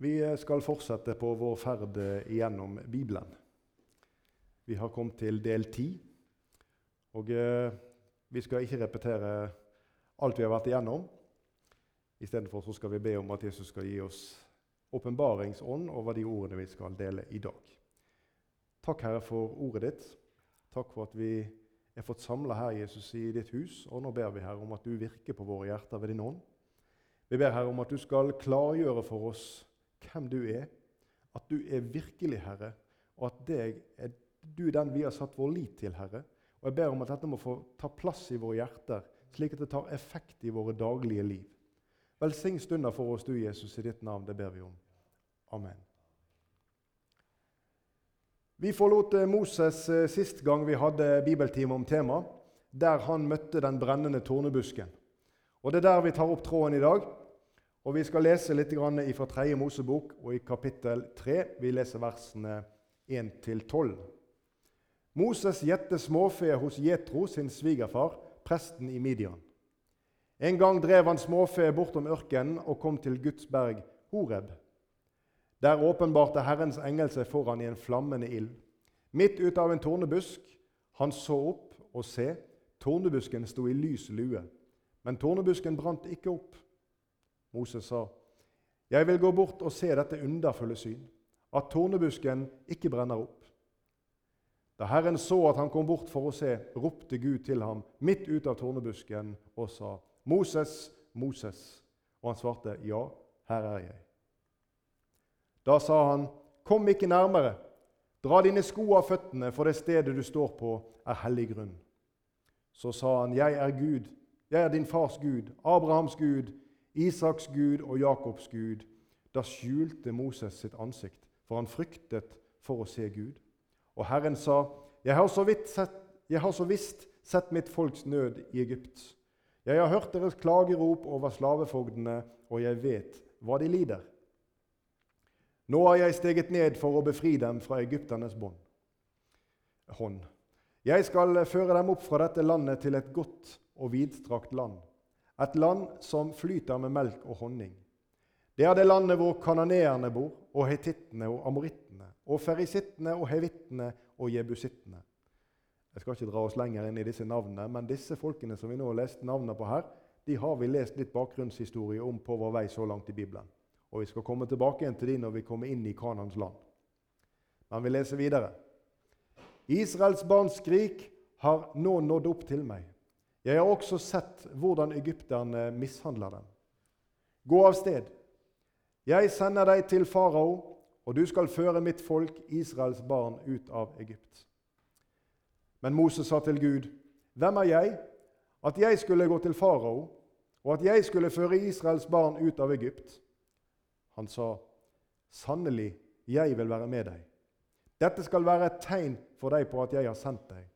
Vi skal fortsette på vår ferd igjennom Bibelen. Vi har kommet til del ti. Og eh, vi skal ikke repetere alt vi har vært igjennom. Istedenfor så skal vi be om at Jesus skal gi oss åpenbaringsånd over de ordene vi skal dele i dag. Takk, Herre, for ordet ditt. Takk for at vi er fått samla her, Jesus, i ditt hus. Og nå ber vi, Herre, om at du virker på våre hjerter ved din ånd. Vi ber, Herre, om at du skal klargjøre for oss hvem du er, at du er virkelig Herre, og at deg er, du er den vi har satt vår lit til, Herre. Og Jeg ber om at dette må få ta plass i våre hjerter, slik at det tar effekt i våre daglige liv. Velsign stunder for oss, du Jesus, i ditt navn. Det ber vi om. Amen. Vi forlot eh, Moses eh, sist gang vi hadde bibeltime om temaet, der han møtte den brennende tornebusken. Og Det er der vi tar opp tråden i dag. Og Vi skal lese litt fra 3. Mosebok og i kapittel 3. Vi leser versene 1-12. Moses gjette småfe hos Jetro, sin svigerfar, presten i Midian. En gang drev han småfe bortom ørkenen og kom til Guds berg, Horeb. Der åpenbarte Herrens engel seg foran i en flammende ild. Midt ut av en tornebusk. Han så opp, og se, tornebusken sto i lys lue. Men tornebusken brant ikke opp. Moses sa, 'Jeg vil gå bort og se dette underfulle syn, at tornebusken ikke brenner opp.' Da Herren så at han kom bort for å se, ropte Gud til ham midt ut av tornebusken og sa, 'Moses, Moses.' Og han svarte, 'Ja, her er jeg.' Da sa han, 'Kom ikke nærmere.' Dra dine sko av føttene, for det stedet du står på, er hellig grunn. Så sa han, Jeg er Gud, jeg er din fars Gud, Abrahams Gud, Isaks Gud og Jakobs Gud. Da skjulte Moses sitt ansikt, for han fryktet for å se Gud. Og Herren sa, Jeg har så, sett, jeg har så visst sett mitt folks nød i Egypt. Jeg har hørt deres klagerop over slavefogdene, og jeg vet hva de lider. Nå har jeg steget ned for å befri dem fra egypternes hånd. Jeg skal føre dem opp fra dette landet til et godt og vidstrakt land et land som flyter med melk og honning. Det er det landet hvor kananeerne bor, og hetittene og amorittene, og ferisittene og hevittene og jebusittene. Jeg skal ikke dra oss lenger inn i disse navnene, men disse folkene som vi nå har lest navnene på her, de har vi lest litt bakgrunnshistorie om på vår vei så langt i Bibelen. Og Vi skal komme tilbake igjen til de når vi kommer inn i Kanans land. Men vi leser videre. Israels barns skrik har nå nådd opp til meg. Jeg har også sett hvordan egypterne mishandler dem. Gå av sted. Jeg sender deg til farao, og du skal føre mitt folk, Israels barn, ut av Egypt. Men Moses sa til Gud, Hvem er jeg, at jeg skulle gå til farao, og at jeg skulle føre Israels barn ut av Egypt? Han sa, Sannelig, jeg vil være med deg. Dette skal være et tegn for deg på at jeg har sendt deg.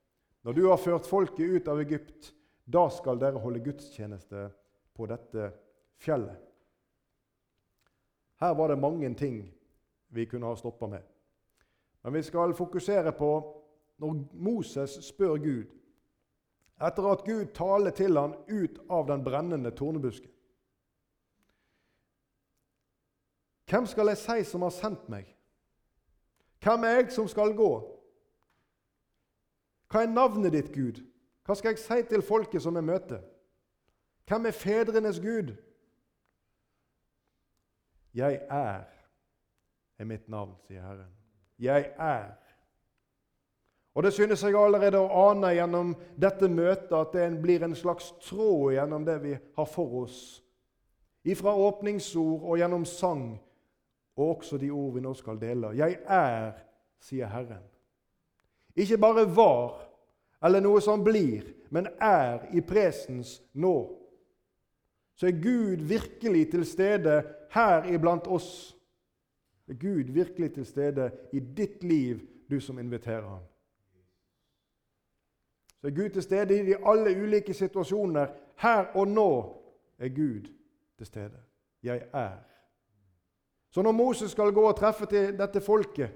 Når du har ført folket ut av Egypt, da skal dere holde gudstjeneste på dette fjellet. Her var det mange ting vi kunne ha stoppa med. Men vi skal fokusere på når Moses spør Gud, etter at Gud taler til ham ut av den brennende tornebusken. Hvem skal jeg si som har sendt meg? Hvem er jeg som skal gå? Hva er navnet ditt, Gud? Hva skal jeg si til folket som jeg møter? Hvem er fedrenes Gud? Jeg er er mitt navn, sier Herren. Jeg er. Og Det synes jeg allerede å ane gjennom dette møtet at det blir en slags tråd gjennom det vi har for oss. Ifra åpningsord og gjennom sang, og også de ord vi nå skal dele. Jeg er, sier Herren. Ikke bare var, eller noe som blir, men er i presens nå. Så er Gud virkelig til stede her iblant oss. Er Gud virkelig til stede i ditt liv, du som inviterer ham. Så er Gud til stede i alle ulike situasjoner. Her og nå er Gud til stede. Jeg er. Så når Moses skal gå og treffe til dette folket,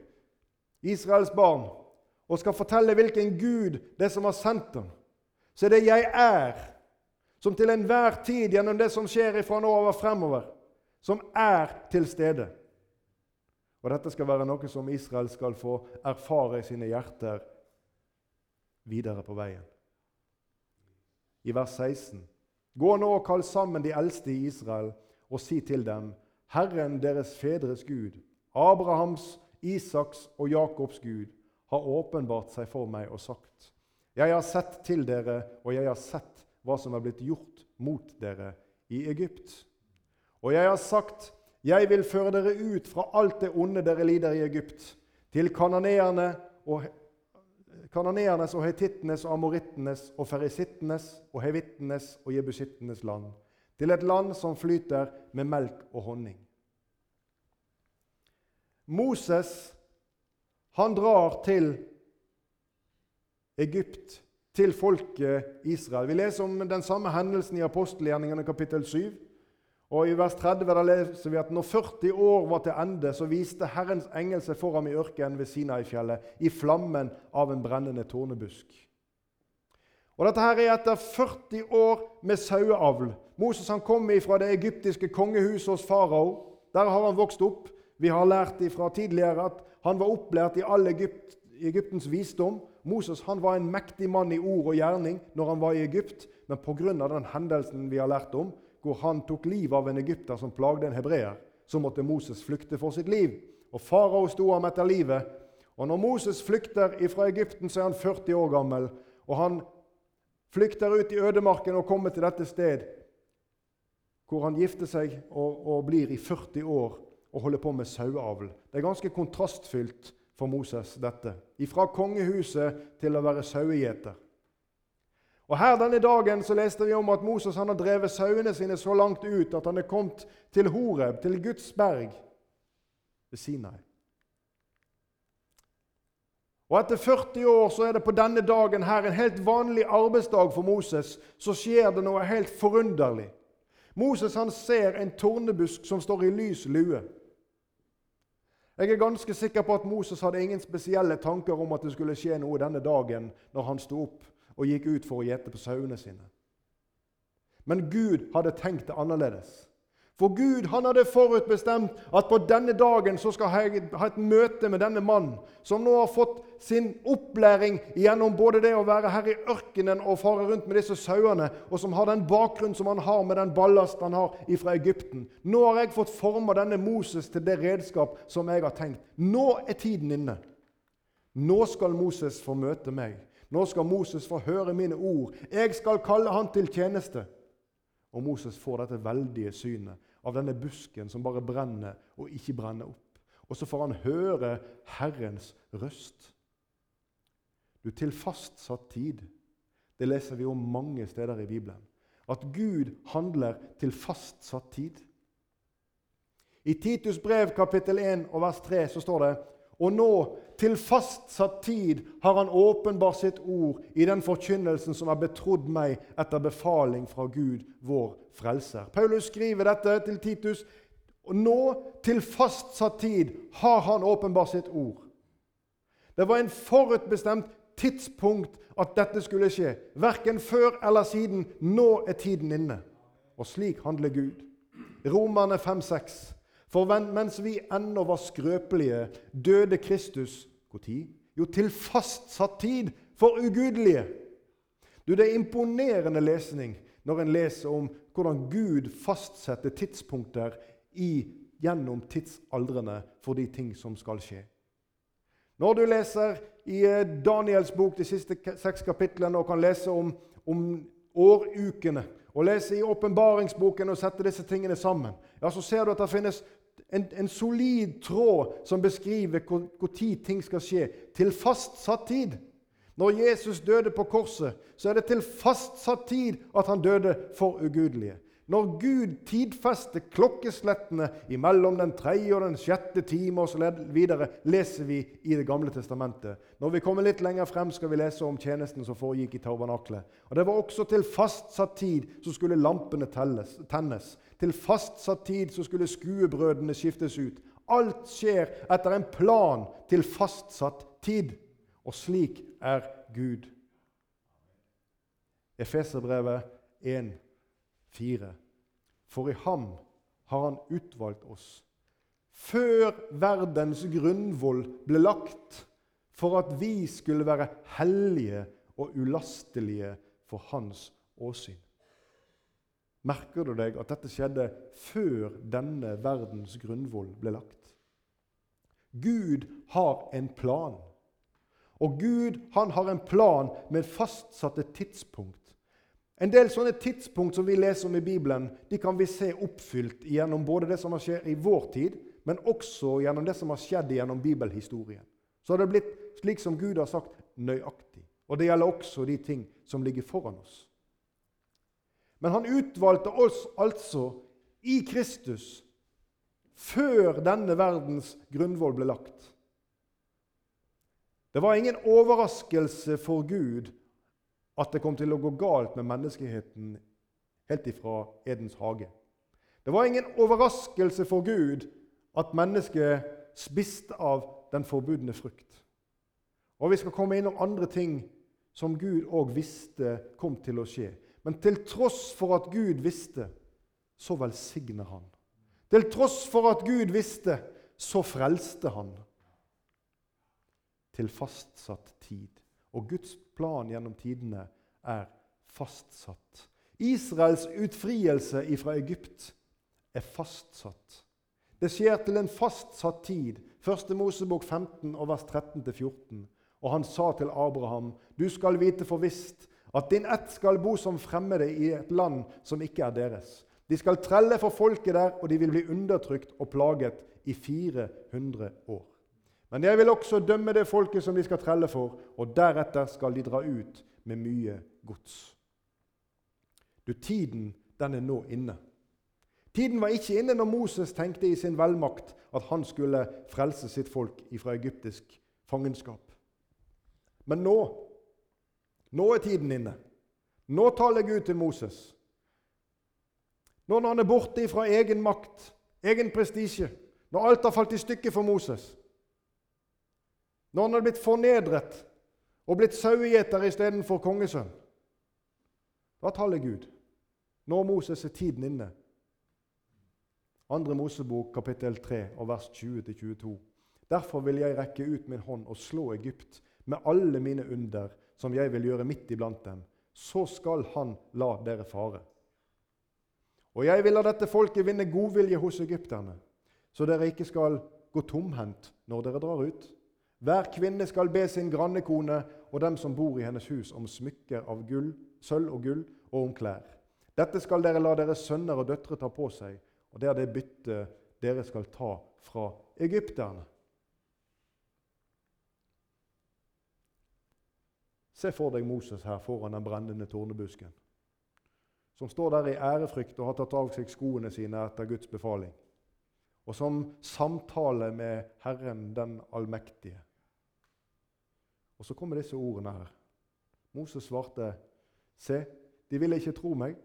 Israels barn, og skal fortelle hvilken Gud det som har sendt ham, så er det 'jeg er', som til enhver tid gjennom det som skjer ifra nå over fremover, som er til stede. Og dette skal være noe som Israel skal få erfare i sine hjerter videre på veien. I vers 16.: Gå nå og kall sammen de eldste i Israel, og si til dem:" Herren deres fedres Gud, Abrahams, Isaks og Jakobs Gud, har åpenbart seg for meg og sagt:" Jeg har sett til dere, og jeg har sett hva som er blitt gjort mot dere i Egypt. Og jeg har sagt:" Jeg vil føre dere ut fra alt det onde dere lider i Egypt, til kananeerne og kananeernes og hetittenes og amorittenes og ferisittenes og hevittenes og jebusittenes land, til et land som flyter med melk og honning. Moses han drar til Egypt, til folket Israel. Vi leser om den samme hendelsen i apostelgjerningene kapittel 7. Og I vers 30 der leser vi at når 40 år var til ende, så viste Herrens engel seg for ham i ørkenen ved Sinai-fjellet, i flammen av en brennende tornebusk. Og Dette her er etter 40 år med saueavl. Moses han kom fra det egyptiske kongehuset hos farao. Der har han vokst opp. Vi har lært fra tidligere at han var opplært i all Egypt, Egyptens visdom. Moses han var en mektig mann i ord og gjerning når han var i Egypt, men pga. den hendelsen vi har lært om, hvor han tok livet av en egypter som plagde en hebreer, så måtte Moses flykte for sitt liv. Og Farao sto ham etter livet. Og Når Moses flykter fra Egypten, så er han 40 år gammel. Og han flykter ut i ødemarken og kommer til dette sted, hvor han gifter seg og, og blir i 40 år og holder på med saueavl. Det er ganske kontrastfylt for Moses, dette. Fra kongehuset til å være sauegjeter. Og Her denne dagen så leste vi om at Moses han har drevet sauene sine så langt ut at han er kommet til Horeb, til Guds berg ved Sinai. Og Etter 40 år så er det på denne dagen her, en helt vanlig arbeidsdag for Moses, så skjer det noe helt forunderlig. Moses han ser en tornebusk som står i lys lue. Jeg er ganske sikker på at Moses hadde ingen spesielle tanker om at det skulle skje noe denne dagen når han sto opp og gikk ut for å gjete på sauene sine. Men Gud hadde tenkt det annerledes. For Gud han hadde forutbestemt at på denne dagen så skal jeg ha et møte med denne mannen, som nå har fått sin opplæring gjennom både det å være her i ørkenen og fare rundt med disse sauene, og som har den bakgrunnen som han har med den ballast han har fra Egypten. Nå har jeg fått forma denne Moses til det redskap som jeg har tenkt. Nå er tiden inne. Nå skal Moses få møte meg. Nå skal Moses få høre mine ord. Jeg skal kalle han til tjeneste. Og Moses får dette veldige synet av denne busken som bare brenner og ikke brenner opp. Og så får han høre Herrens røst. Du, til fastsatt tid. Det leser vi om mange steder i Bibelen. At Gud handler til fastsatt tid. I Titus brev kapittel 1 og vers 3 så står det og nå, til fastsatt tid, har han åpenbart sitt ord i den forkynnelsen som er betrodd meg etter befaling fra Gud, vår frelser. Paulus skriver dette til Titus. Og nå, til fastsatt tid, har han åpenbart sitt ord. Det var en forutbestemt tidspunkt at dette skulle skje. Verken før eller siden. Nå er tiden inne. Og slik handler Gud. Romerne 5,6. For mens vi ennå var skrøpelige, døde Kristus når? Jo, til fastsatt tid for ugudelige. Du, Det er imponerende lesning når en leser om hvordan Gud fastsetter tidspunkter i, gjennom tidsaldrene for de ting som skal skje. Når du leser i eh, Daniels bok de siste seks kapitlene og kan lese om, om årukene, og lese i åpenbaringsboken og sette disse tingene sammen, ja, så ser du at det finnes en, en solid tråd som beskriver hvor tid ting skal skje, til fastsatt tid. Når Jesus døde på korset, så er det til fastsatt tid at han døde for ugudelige. Når Gud tidfester klokkeslettene imellom den tredje og den sjette time osv., leser vi i Det gamle testamentet. Når vi kommer litt lenger frem, skal vi lese om tjenesten som foregikk i tabernaklet. Og Det var også til fastsatt tid så skulle lampene telles, tennes. Til fastsatt tid så skulle skuebrødene skiftes ut. Alt skjer etter en plan til fastsatt tid. Og slik er Gud. Efeserbrevet 1, 4. For i ham har han utvalgt oss før verdens grunnvoll ble lagt, for at vi skulle være hellige og ulastelige for Hans åsyn. Merker du deg at dette skjedde før denne verdens grunnvoll ble lagt? Gud har en plan. Og Gud han har en plan med fastsatte tidspunkt. En del sånne tidspunkt som vi leser om i Bibelen, de kan vi se oppfylt gjennom både det som har skjedd i vår tid, men også gjennom det som har skjedd gjennom bibelhistorien. Så har det blitt slik som Gud har sagt, nøyaktig. Og det gjelder også de ting som ligger foran oss. Men han utvalgte oss altså i Kristus før denne verdens grunnvoll ble lagt. Det var ingen overraskelse for Gud at det kom til å gå galt med menneskeheten helt ifra Edens hage. Det var ingen overraskelse for Gud at mennesket spiste av den forbudne frukt. Og Vi skal komme innom andre ting som Gud òg visste kom til å skje. Men til tross for at Gud visste, så velsigner han. Til tross for at Gud visste, så frelste han til fastsatt tid. Og Guds plan gjennom tidene er fastsatt. Israels utfrielse fra Egypt er fastsatt. Det skjer til en fastsatt tid. 1. Mosebok 15, vers 13-14. Og han sa til Abraham.: Du skal vite for visst at din ett skal bo som fremmede i et land som ikke er deres. De skal trelle for folket der, og de vil bli undertrykt og plaget i 400 år. Men jeg vil også dømme det folket som de skal trelle for, og deretter skal de dra ut med mye gods. Du, Tiden den er nå inne. Tiden var ikke inne når Moses tenkte i sin velmakt at han skulle frelse sitt folk fra egyptisk fangenskap. Men nå, nå er tiden inne. Nå taler Gud til Moses. Nå når han er borte fra egen makt, egen prestisje, når alt har falt i stykker for Moses, når han har blitt fornedret og blitt sauegjeter istedenfor kongesønn, da taler Gud. Nå Moses er tiden inne. Andre Mosebok kapittel 3 og vers 20-22. Derfor vil jeg rekke ut min hånd og slå Egypt med alle mine under, som jeg vil gjøre midt iblant dem. Så skal han la dere fare. Og jeg vil la dette folket vinne godvilje hos egypterne, så dere ikke skal gå tomhendt når dere drar ut. Hver kvinne skal be sin grannekone og dem som bor i hennes hus, om smykker av gull, sølv og gull og om klær. Dette skal dere la deres sønner og døtre ta på seg, og det er det byttet dere skal ta fra egypterne. Se for deg Moses her foran den brennende tornebusken som står der i ærefrykt og har tatt av seg skoene sine etter Guds befaling, og som samtaler med Herren den allmektige. Og så kommer disse ordene her. Moses svarte, Se, de vil ikke tro meg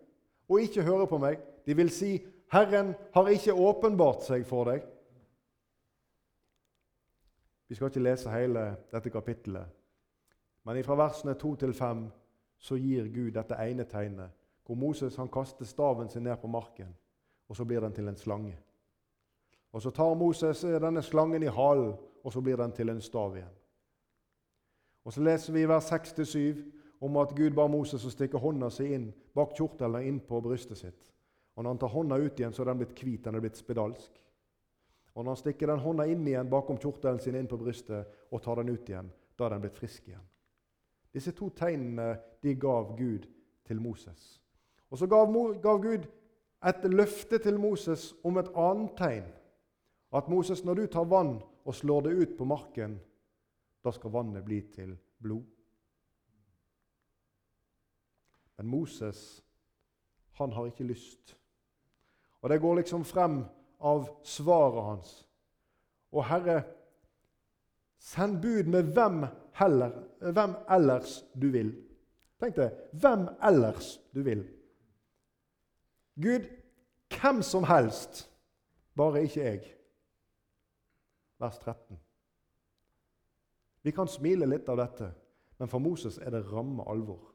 og ikke høre på meg. De vil si, Herren har ikke åpenbart seg for deg. Vi skal ikke lese hele dette kapittelet, men fra versene 2 til 5 så gir Gud dette ene tegnet hvor Moses han kaster staven sin ned på marken, og så blir den til en slange. Og Så tar Moses eh, denne slangen i halen, og så blir den til en stav igjen. Og Så leser vi i vers 6-7 om at Gud ba Moses å stikke hånda si inn bak kjortelen inn på brystet sitt. Og Når han tar hånda ut igjen, så er den blitt hvit, den er blitt spedalsk. Og Når han stikker den hånda inn igjen bakom kjortelen sin inn på brystet og tar den ut igjen, da er den blitt frisk igjen. Disse to tegnene de gav Gud til Moses. Og så gav, gav Gud et løfte til Moses om et annet tegn. At Moses, når du tar vann og slår det ut på marken, da skal vannet bli til blod. Men Moses, han har ikke lyst. Og det går liksom frem av svaret hans. Og Herre, send bud med hvem, heller, hvem ellers du vil. Tenk deg hvem ellers du vil. Gud, hvem som helst, bare ikke jeg. Vers 13. Vi kan smile litt av dette, men for Moses er det ramme alvor.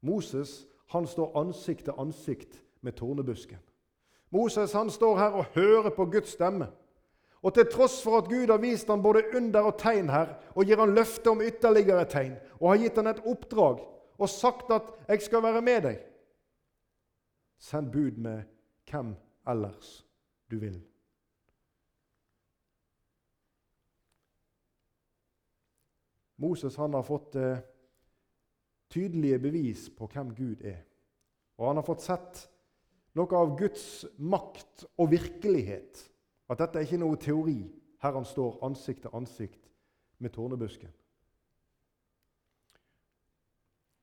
Moses han står ansikt til ansikt med tornebusken. Moses han står her og hører på Guds stemme. Og til tross for at Gud har vist ham både under og tegn her, og gir han løfte om ytterligere tegn, og har gitt ham et oppdrag og sagt at 'jeg skal være med deg', send bud med hvem ellers du vil. Moses han har fått eh, tydelige bevis på hvem Gud er. Og han har fått sett noe av Guds makt og virkelighet. At dette er ikke noe teori her han står ansikt til ansikt med tornebusken.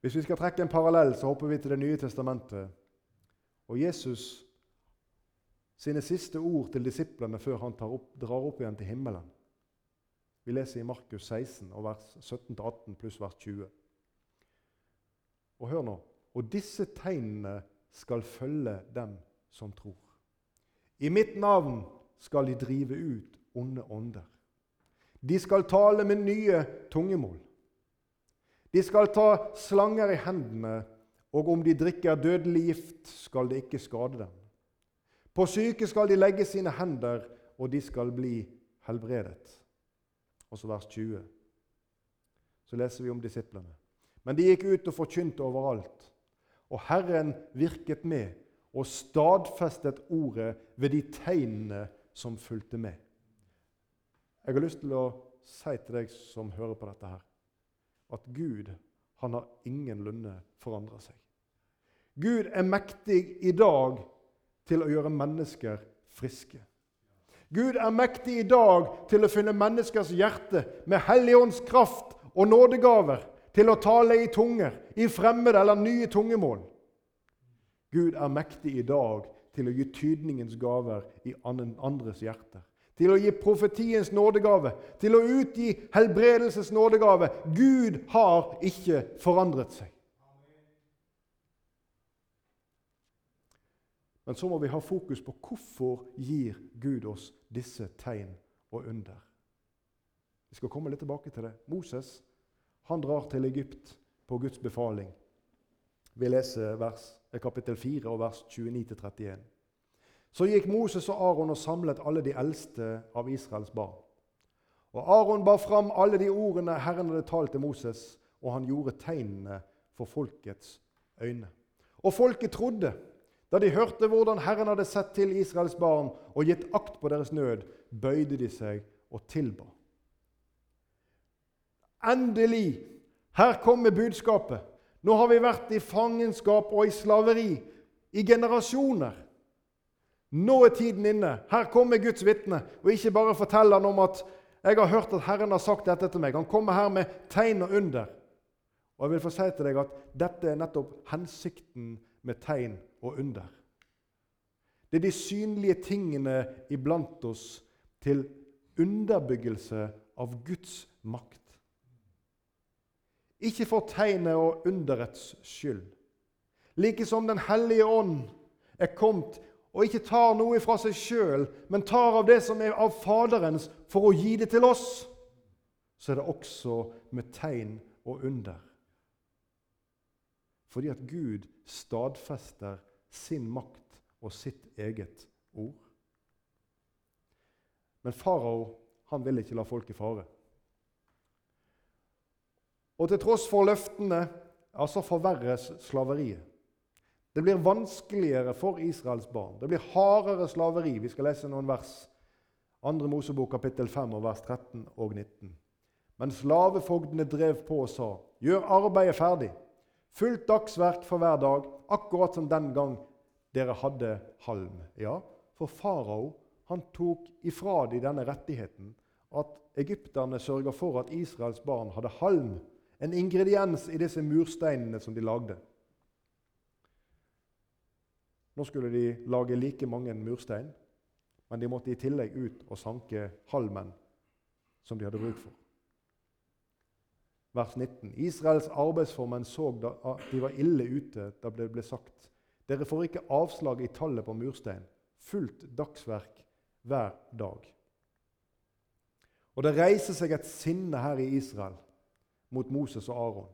Hvis vi skal trekke en parallell, så hopper vi til Det nye testamentet. Og Jesus sine siste ord til disiplene før han opp, drar opp igjen til himmelen. Vi leser i Markus 16, og vers 17-18 pluss vers 20. Og hør nå. Og disse tegnene skal følge dem som tror. I mitt navn skal de drive ut onde ånder. De skal tale med nye tungemål. De skal ta slanger i hendene, og om de drikker dødelig gift, skal det ikke skade dem. På syke skal de legge sine hender, og de skal bli helbredet. Og så vers 20. Så leser vi om disiplene. Men de gikk ut og forkynte overalt. Og Herren virket med og stadfestet ordet ved de tegnene som fulgte med. Jeg har lyst til å si til deg som hører på dette, her, at Gud han har ingenlunde forandra seg. Gud er mektig i dag til å gjøre mennesker friske. Gud er mektig i dag til å finne menneskers hjerte med Helligånds kraft og nådegaver til å tale i tunger, i fremmede eller nye tungemål. Gud er mektig i dag til å gi tydningens gaver i andres hjerter. Til å gi profetiens nådegave, til å utgi helbredelses nådegave. Gud har ikke forandret seg. Men så må vi ha fokus på hvorfor gir Gud oss disse tegn og under. Vi skal komme litt tilbake til det. Moses han drar til Egypt på Guds befaling. Vi leser vers, kapittel 4 og vers 29-31. Så gikk Moses og Aron og samlet alle de eldste av Israels barn. Og Aron bar fram alle de ordene Herren hadde talt til Moses, og han gjorde tegnene for folkets øyne. Og folket trodde da de hørte hvordan Herren hadde sett til Israels barn og gitt akt på deres nød, bøyde de seg og tilba. Endelig! Her kommer budskapet. Nå har vi vært i fangenskap og i slaveri i generasjoner. Nå er tiden inne. Her kommer Guds vitne. Og ikke bare forteller han om at 'jeg har hørt at Herren har sagt dette til meg'. Han kommer her med tegn og under. Og jeg vil få si til deg at dette er nettopp hensikten med tegn og under. Det er de synlige tingene iblant oss til underbyggelse av Guds makt. Ikke for tegnet og underets skyld. Like som Den hellige ånd er kommet og ikke tar noe fra seg sjøl, men tar av det som er av Faderens, for å gi det til oss, så er det også med tegn og under. Fordi at Gud stadfester sin makt og sitt eget ord. Men farao vil ikke la folk i fare. Og til tross for løftene altså forverres slaveriet. Det blir vanskeligere for Israels barn. Det blir hardere slaveri. Vi skal lese noen vers. 2. Mosebok kapittel 5 vers 13 og 19. Men slavefogdene drev på og sa, 'Gjør arbeidet ferdig.' Fullt dagsverk for hver dag, akkurat som den gang dere hadde halm. Ja, for farao han tok ifra de denne rettigheten at egypterne sørga for at Israels barn hadde halm, en ingrediens i disse mursteinene som de lagde. Nå skulle de lage like mange murstein, men de måtte i tillegg ut og sanke halmen som de hadde bruk for vers 19. Israels arbeidsformenn så at de var ille ute da det ble sagt dere får ikke avslag i tallet på murstein. Fullt dagsverk hver dag. Og det reiser seg et sinne her i Israel mot Moses og Aron.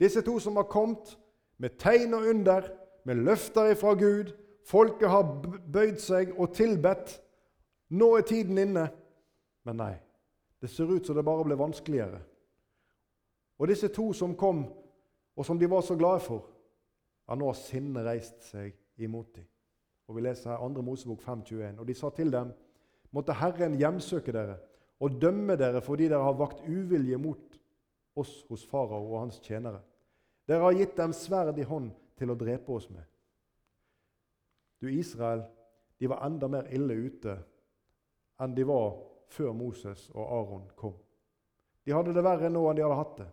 Disse to som har kommet med tegn og under, med løfter ifra Gud. Folket har bøyd seg og tilbedt. Nå er tiden inne. Men nei, det ser ut som det bare ble vanskeligere. Og disse to som kom, og som de var så glade for, ja, nå har sinnet reist seg imot dem. Og Vi leser her 2. Mosebok 5,21. Og de sa til dem, måtte Herren hjemsøke dere og dømme dere fordi dere har vakt uvilje mot oss hos farao og hans tjenere. Dere har gitt dem sverd i hånd til å drepe oss med. Du, Israel, de var enda mer ille ute enn de var før Moses og Aron kom. De hadde det verre nå enn de hadde hatt det.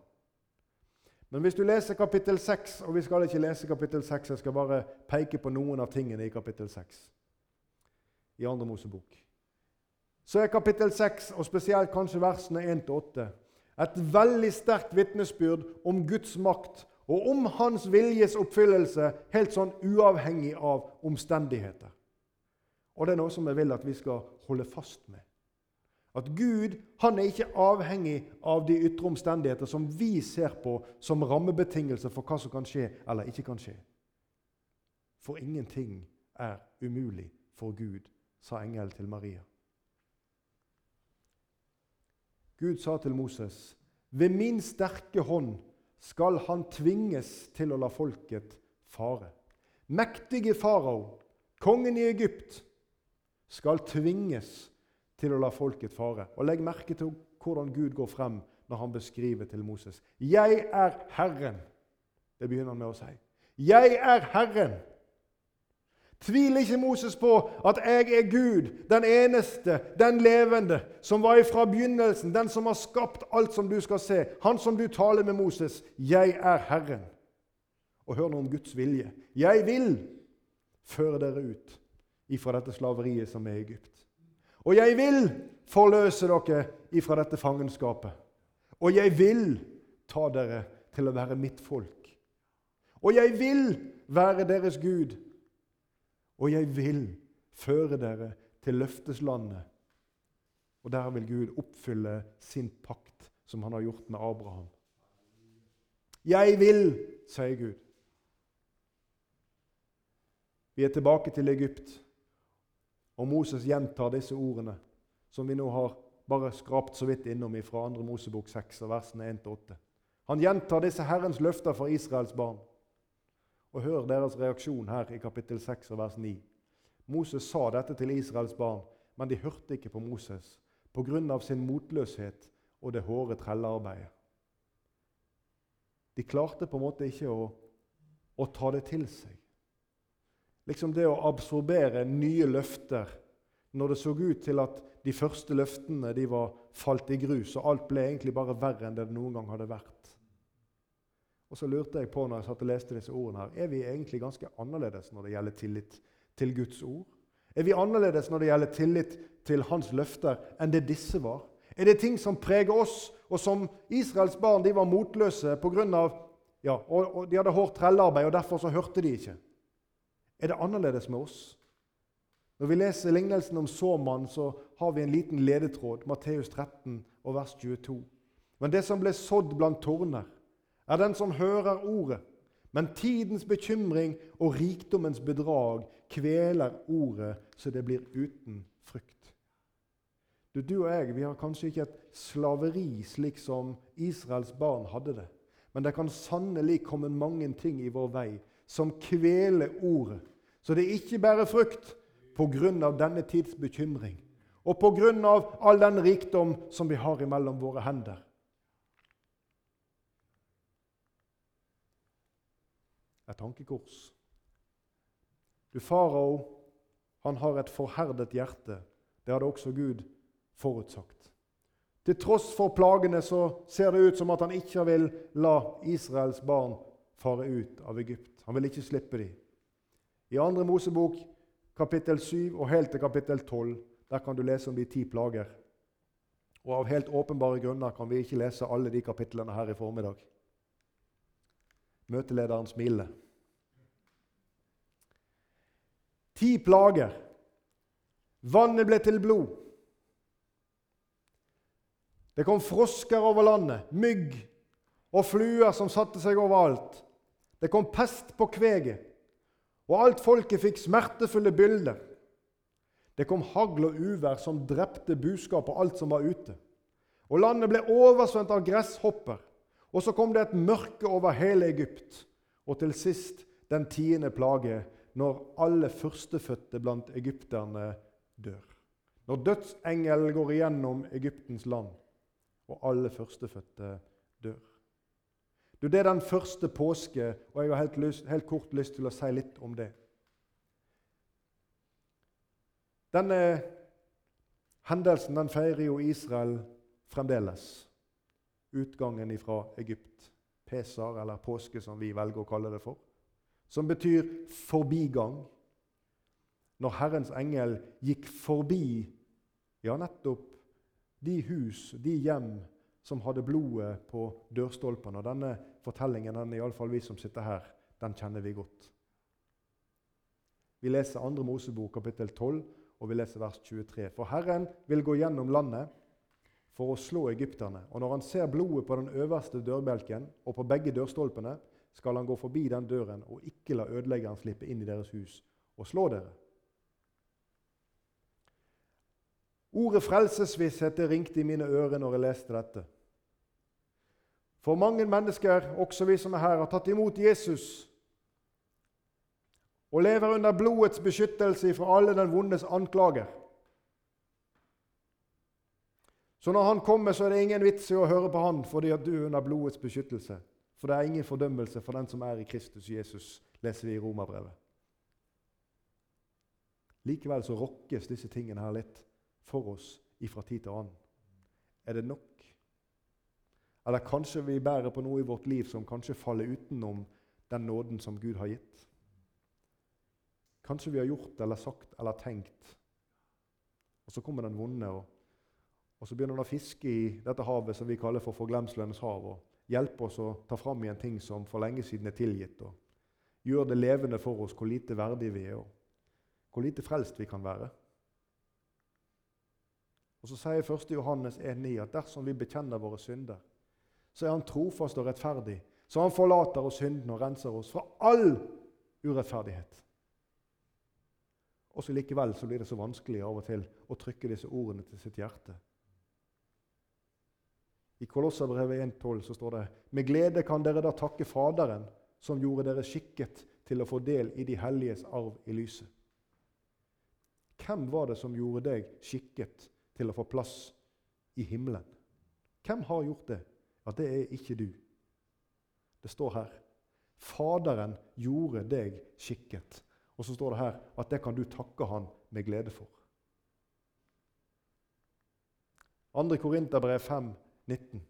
Men hvis du leser kapittel 6, og vi skal ikke lese kapittel 6, jeg skal bare peke på noen av tingene i kapittel 6 i andre Mosebok, så er kapittel 6, og spesielt kanskje versene 1-8, et veldig sterkt vitnesbyrd om Guds makt og om Hans viljes oppfyllelse, helt sånn uavhengig av omstendigheter. Og det er noe som jeg vil at vi skal holde fast med. At Gud han er ikke avhengig av de ytre omstendigheter som vi ser på som rammebetingelser for hva som kan skje eller ikke kan skje. For ingenting er umulig for Gud, sa engelen til Maria. Gud sa til Moses, 'Ved min sterke hånd skal han tvinges til å la folket fare.' Mektige farao, kongen i Egypt, skal tvinges til å la folket fare. Og Legg merke til hvordan Gud går frem når han beskriver til Moses. 'Jeg er Herren'. Det begynner han med å si. 'Jeg er Herren'. Tviler ikke Moses på at jeg er Gud, den eneste, den levende, som var ifra begynnelsen, den som har skapt alt som du skal se, han som du taler med Moses. Jeg er Herren. Og hør nå om Guds vilje. Jeg vil føre dere ut ifra dette slaveriet som er i Egypt. Og jeg vil forløse dere ifra dette fangenskapet. Og jeg vil ta dere til å være mitt folk. Og jeg vil være deres Gud og jeg vil føre dere til løfteslandet. Og der vil Gud oppfylle sin pakt, som han har gjort med Abraham. Jeg vil, sier Gud. Vi er tilbake til Egypt, og Moses gjentar disse ordene, som vi nå har bare skrapt så vidt innom fra 2. Mosebok 6, versene 1-8. Han gjentar disse Herrens løfter for Israels barn. Og hør deres reaksjon her i kapittel 6 og vers 9. Moses sa dette til Israels barn, men de hørte ikke på Moses pga. sin motløshet og det hårde trellearbeidet. De klarte på en måte ikke å, å ta det til seg. Liksom det å absorbere nye løfter når det så ut til at de første løftene de var falt i grus, og alt ble egentlig bare verre enn det noen gang hadde vært. Og så lurte jeg på når jeg satt og leste disse ordene her, er vi egentlig ganske annerledes når det gjelder tillit til Guds ord? Er vi annerledes når det gjelder tillit til hans løfter, enn det disse var? Er det ting som preger oss, og som Israels barn de var motløse pga. Ja, og, og de hadde hårdt trellearbeid, og derfor så hørte de ikke? Er det annerledes med oss? Når vi leser lignelsen om såmannen, så har vi en liten ledetråd, Matteus 13 og vers 22. Men det som ble sådd blant torner, er den som hører ordet, men tidens bekymring og rikdommens bedrag kveler ordet så det blir uten frukt. Du, du, og jeg vi har kanskje ikke et slaveri slik som Israels barn hadde det. Men det kan sannelig komme mange ting i vår vei som kveler ordet. Så det ikke bærer frukt pga. denne tids bekymring og pga. all den rikdom som vi har imellom våre hender. Et tankekors. Du, Farao han har et forherdet hjerte. Det hadde også Gud forutsagt. Til tross for plagene så ser det ut som at han ikke vil la Israels barn fare ut av Egypt. Han vil ikke slippe dem. I 2. Mosebok kapittel 7 og helt til kapittel 12 der kan du lese om de ti plager. Og Av helt åpenbare grunner kan vi ikke lese alle de kapitlene her i formiddag. Møtelederen smiler. Ti plager. Vannet ble til blod. Det kom frosker over landet, mygg og fluer som satte seg overalt. Det kom pest på kveget, og alt folket fikk smertefulle bilder. Det kom hagl og uvær som drepte buskap og alt som var ute. Og landet ble oversvømt av gresshopper. Og så kom det et mørke over hele Egypt. Og til sist den tiende plage, når alle førstefødte blant egypterne dør. Når dødsengelen går igjennom Egyptens land, og alle førstefødte dør. Du, Det er den første påske, og jeg har helt, lyst, helt kort lyst til å si litt om det. Denne hendelsen den feirer jo Israel fremdeles. Utgangen fra Egypt. Pesar, eller påske, som vi velger å kalle det for. Som betyr forbigang. Når Herrens engel gikk forbi ja, nettopp de hus, de hjem, som hadde blodet på dørstolpene. Og denne fortellingen, den, iallfall vi som sitter her, den kjenner vi godt. Vi leser 2. Mosebok kapittel 12, og vi leser vers 23. For Herren vil gå gjennom landet for å slå egypterne. Og når han ser blodet på den øverste dørbelken og på begge dørstolpene, skal han gå forbi den døren og ikke la ødeleggeren slippe inn i deres hus og slå dere. Ordet frelsesvisshet det ringte i mine ører når jeg leste dette. For mange mennesker, også vi som er her, har tatt imot Jesus og lever under blodets beskyttelse fra alle den vondes anklager. Så når han kommer, så er det ingen vits i å høre på han fordi at du er under blodets beskyttelse. For det er ingen fordømmelse for den som er i Kristus Jesus, leser vi i Romerbrevet. Likevel så rokkes disse tingene her litt for oss ifra tid til annen. Er det nok? Eller kanskje vi bærer på noe i vårt liv som kanskje faller utenom den nåden som Gud har gitt? Kanskje vi har gjort eller sagt eller tenkt, og så kommer den vonde, og, og så begynner den å fiske i dette havet som vi kaller for forglemselens hav, og hjelpe oss å ta fram igjen ting som for lenge siden er tilgitt, og gjør det levende for oss hvor lite verdig vi er, og hvor lite frelst vi kan være. Og Så sier 1. Johannes 1,9 at dersom vi bekjenner våre synder, så er han trofast og rettferdig, så han forlater oss syndene og renser oss fra all urettferdighet. Og så likevel så blir det så vanskelig av og til å trykke disse ordene til sitt hjerte. I Kolosserbrevet 1,12 så står det med glede kan dere da takke Faderen, som gjorde dere skikket til å få del i de helliges arv i lyset. Hvem var det som gjorde deg skikket til å få plass i himmelen? Hvem har gjort det? at det er ikke du. Det står her Faderen gjorde deg skikket. Og så står det her at det kan du takke han med glede for. 2. Korinterbrev 5, 19.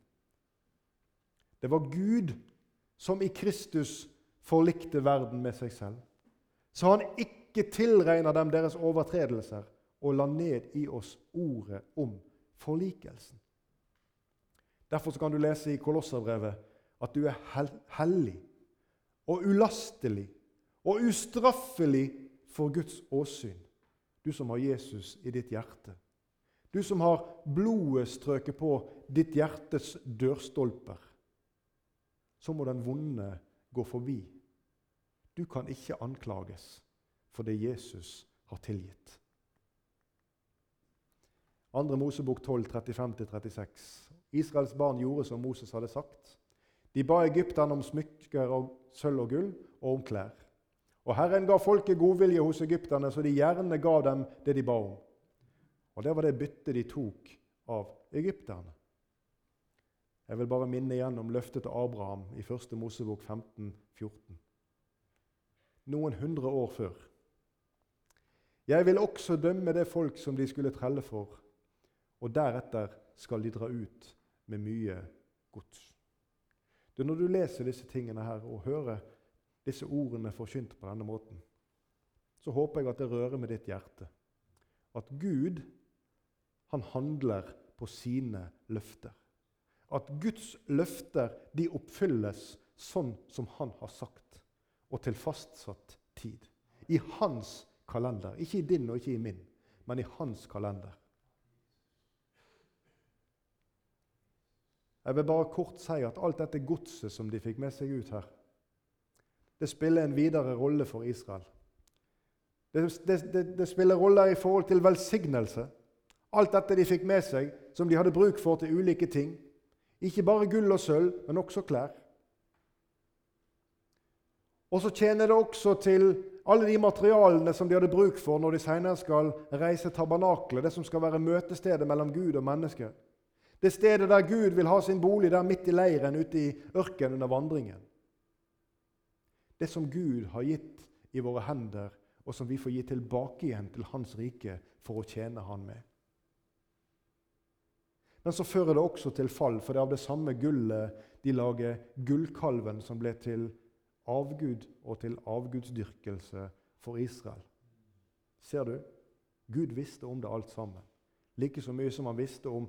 Det var Gud som i Kristus forlikte verden med seg selv, så han ikke tilregna dem deres overtredelser og la ned i oss ordet om forlikelsen. Derfor kan du lese i Kolosserbrevet at du er hellig og ulastelig og ustraffelig for Guds åsyn, du som har Jesus i ditt hjerte. Du som har blodet strøket på ditt hjertes dørstolper. Så må den vonde gå forbi. Du kan ikke anklages for det Jesus har tilgitt. 2. Mosebok 12, 35-36. Israels barn gjorde som Moses hadde sagt. De ba egypterne om smykker og sølv og gull og om klær. Og Herren ga folket godvilje hos egypterne, så de gjerne ga dem det de ba om. Og Det var det byttet de tok av egypterne. Jeg vil bare minne igjen om løftet til Abraham i 1. Mosebok 15, 14. Noen hundre år før. Jeg vil også dømme det folk som de skulle trelle for, og deretter skal de dra ut med mye gods. Du, når du leser disse tingene her og hører disse ordene forkynt på denne måten, så håper jeg at det rører med ditt hjerte. At Gud, han handler på sine løfter. At Guds løfter de oppfylles sånn som han har sagt, og til fastsatt tid. I hans kalender. Ikke i din og ikke i min, men i hans kalender. Jeg vil bare kort si at alt dette godset som de fikk med seg ut her, det spiller en videre rolle for Israel. Det, det, det, det spiller roller i forhold til velsignelse. Alt dette de fikk med seg, som de hadde bruk for til ulike ting. Ikke bare gull og sølv, men også klær. Og så tjener det også til alle de materialene som de hadde bruk for når de senere skal reise tabernaklet, det som skal være møtestedet mellom Gud og mennesker. Det stedet der Gud vil ha sin bolig, der midt i leiren ute i ørkenen under vandringen. Det som Gud har gitt i våre hender, og som vi får gi tilbake igjen til Hans rike for å tjene Han med. Men så fører det også til fall, for det er av det samme gullet de lager gullkalven som ble til avgud og til avgudsdyrkelse for Israel. Ser du? Gud visste om det alt sammen. Like så mye som han visste om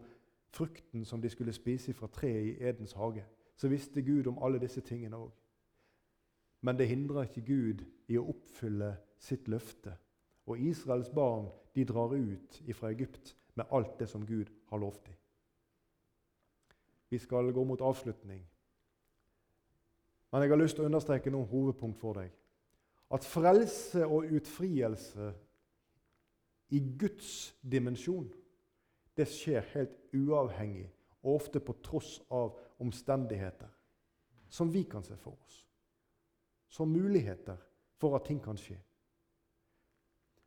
frukten som de skulle spise fra treet i Edens hage, så visste Gud om alle disse tingene òg. Men det hindrer ikke Gud i å oppfylle sitt løfte. Og Israels barn de drar ut fra Egypt med alt det som Gud har lovt dem. Vi skal gå mot avslutning. Men jeg har lyst til å understreke noen hovedpunkt for deg. At frelse og utfrielse i Guds dimensjon det skjer helt uavhengig og ofte på tross av omstendigheter som vi kan se for oss. Som muligheter for at ting kan skje.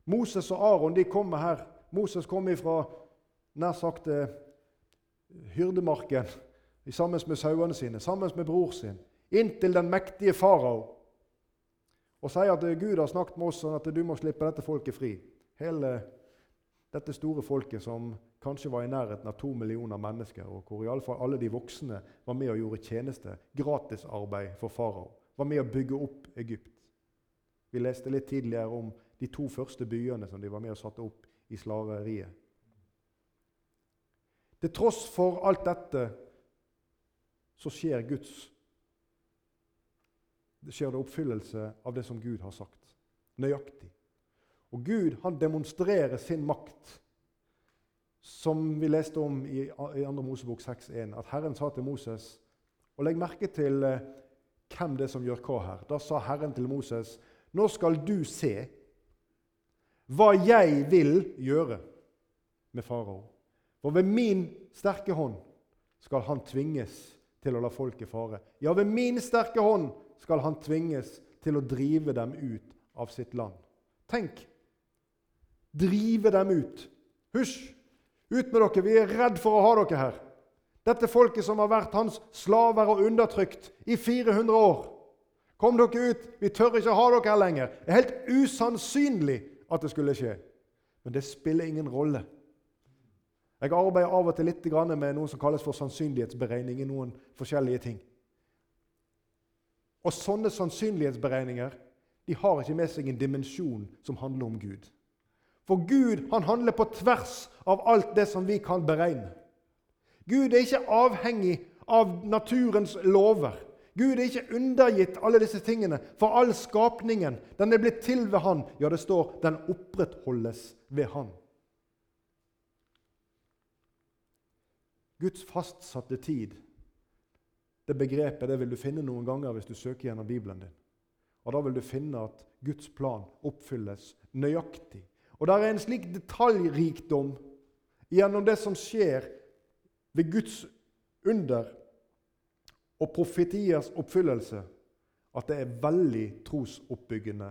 Moses og Aron de kommer her. Moses kommer fra nær sagt eh, hyrdemarken sammen med sauene sine, sammen med bror sin inntil den mektige farao og sier at Gud har snakket med oss sånn at du må slippe dette folket fri. Hele dette store folket som kanskje var i nærheten av to millioner mennesker, og hvor i alle, fall alle de voksne var med og gjorde tjeneste, gratisarbeid for farao, var med å bygge opp Egypt. Vi leste litt tidligere om de to første byene som de var med og satte opp i slaveriet. Til tross for alt dette så skjer Guds det skjer det oppfyllelse av det som Gud har sagt. Nøyaktig. Og Gud han demonstrerer sin makt, som vi leste om i, i 2. Mosebok 6,1. At Herren sa til Moses Og legg merke til eh, hvem det er som gjør hva her. Da sa Herren til Moses, nå skal du se hva jeg vil gjøre med farao. For ved min sterke hånd skal han tvinges til å la folket fare. Ja, ved min sterke hånd skal han tvinges til å drive dem ut av sitt land. Tenk! Drive dem ut. Hysj! Ut med dere! Vi er redd for å ha dere her. Dette folket som har vært hans slaver og undertrykt i 400 år. Kom dere ut! Vi tør ikke ha dere her lenger. Det er helt usannsynlig at det skulle skje. Men det spiller ingen rolle. Jeg arbeider av og til litt med noe som kalles for sannsynlighetsberegning i noen forskjellige ting. Og sånne sannsynlighetsberegninger de har ikke med seg en dimensjon som handler om Gud. For Gud han handler på tvers av alt det som vi kan beregne. Gud er ikke avhengig av naturens lover. Gud er ikke undergitt alle disse tingene, for all skapningen den er blitt til ved Han. Ja, det står 'den opprettholdes ved Han'. Guds fastsatte tid det begrepet det vil du finne noen ganger hvis du søker gjennom Bibelen din. Og Da vil du finne at Guds plan oppfylles nøyaktig. Og det er en slik detaljrikdom gjennom det som skjer ved Guds under og profetiers oppfyllelse, at det er veldig trosoppbyggende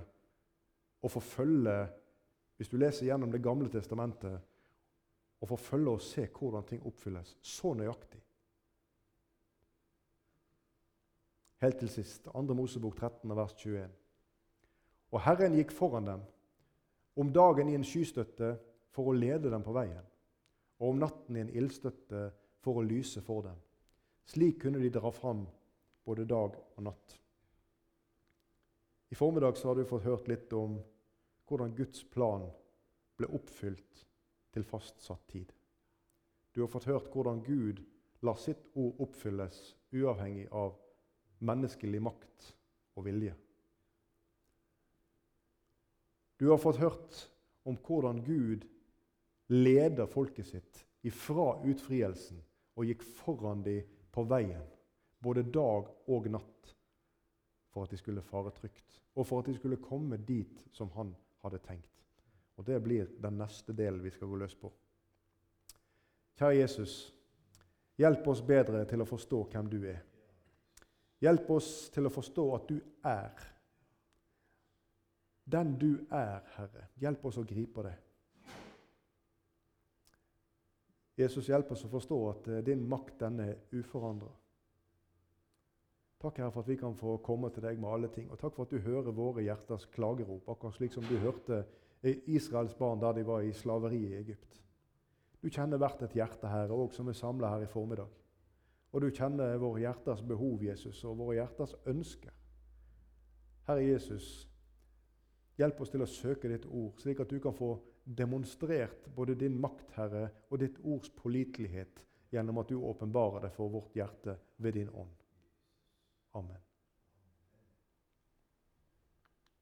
å forfølge Hvis du leser gjennom Det gamle testamentet, å forfølge og se hvordan ting oppfylles så nøyaktig. Helt til sist, 2. Mosebok 13, vers 21. Og Herren gikk foran dem om dagen i en skystøtte for å lede dem på veien, og om natten i en ildstøtte for å lyse for dem. Slik kunne de dra fram både dag og natt. I formiddag har du fått hørt litt om hvordan Guds plan ble oppfylt til fastsatt tid. Du har fått hørt hvordan Gud lar sitt ord oppfylles uavhengig av menneskelig makt og vilje. Du har fått hørt om hvordan Gud leder folket sitt ifra utfrielsen og gikk foran dem på veien, både dag og natt, for at de skulle fare trygt, og for at de skulle komme dit som han hadde tenkt. Og det blir den neste delen vi skal gå løs på. Kjære Jesus, hjelp oss bedre til å forstå hvem du er. Hjelp oss til å forstå at du er. Den du er, Herre. Hjelp oss å gripe det. Jesus, hjelp oss å forstå at eh, din makt den er uforandra. Takk Herre, for at vi kan få komme til deg med alle ting. Og takk for at du hører våre hjerters klagerop, akkurat slik som du hørte Israels barn da de var i slaveri i Egypt. Du kjenner hvert et hjerte, Herre, òg som er samla her i formiddag. Og du kjenner våre hjerters behov, Jesus, og våre hjerters ønsker. Herre Jesus, hjelp oss til å søke ditt ord, slik at du kan få demonstrert både din makt, Herre, og ditt ords pålitelighet gjennom at du åpenbarer det for vårt hjerte ved din ånd. Amen.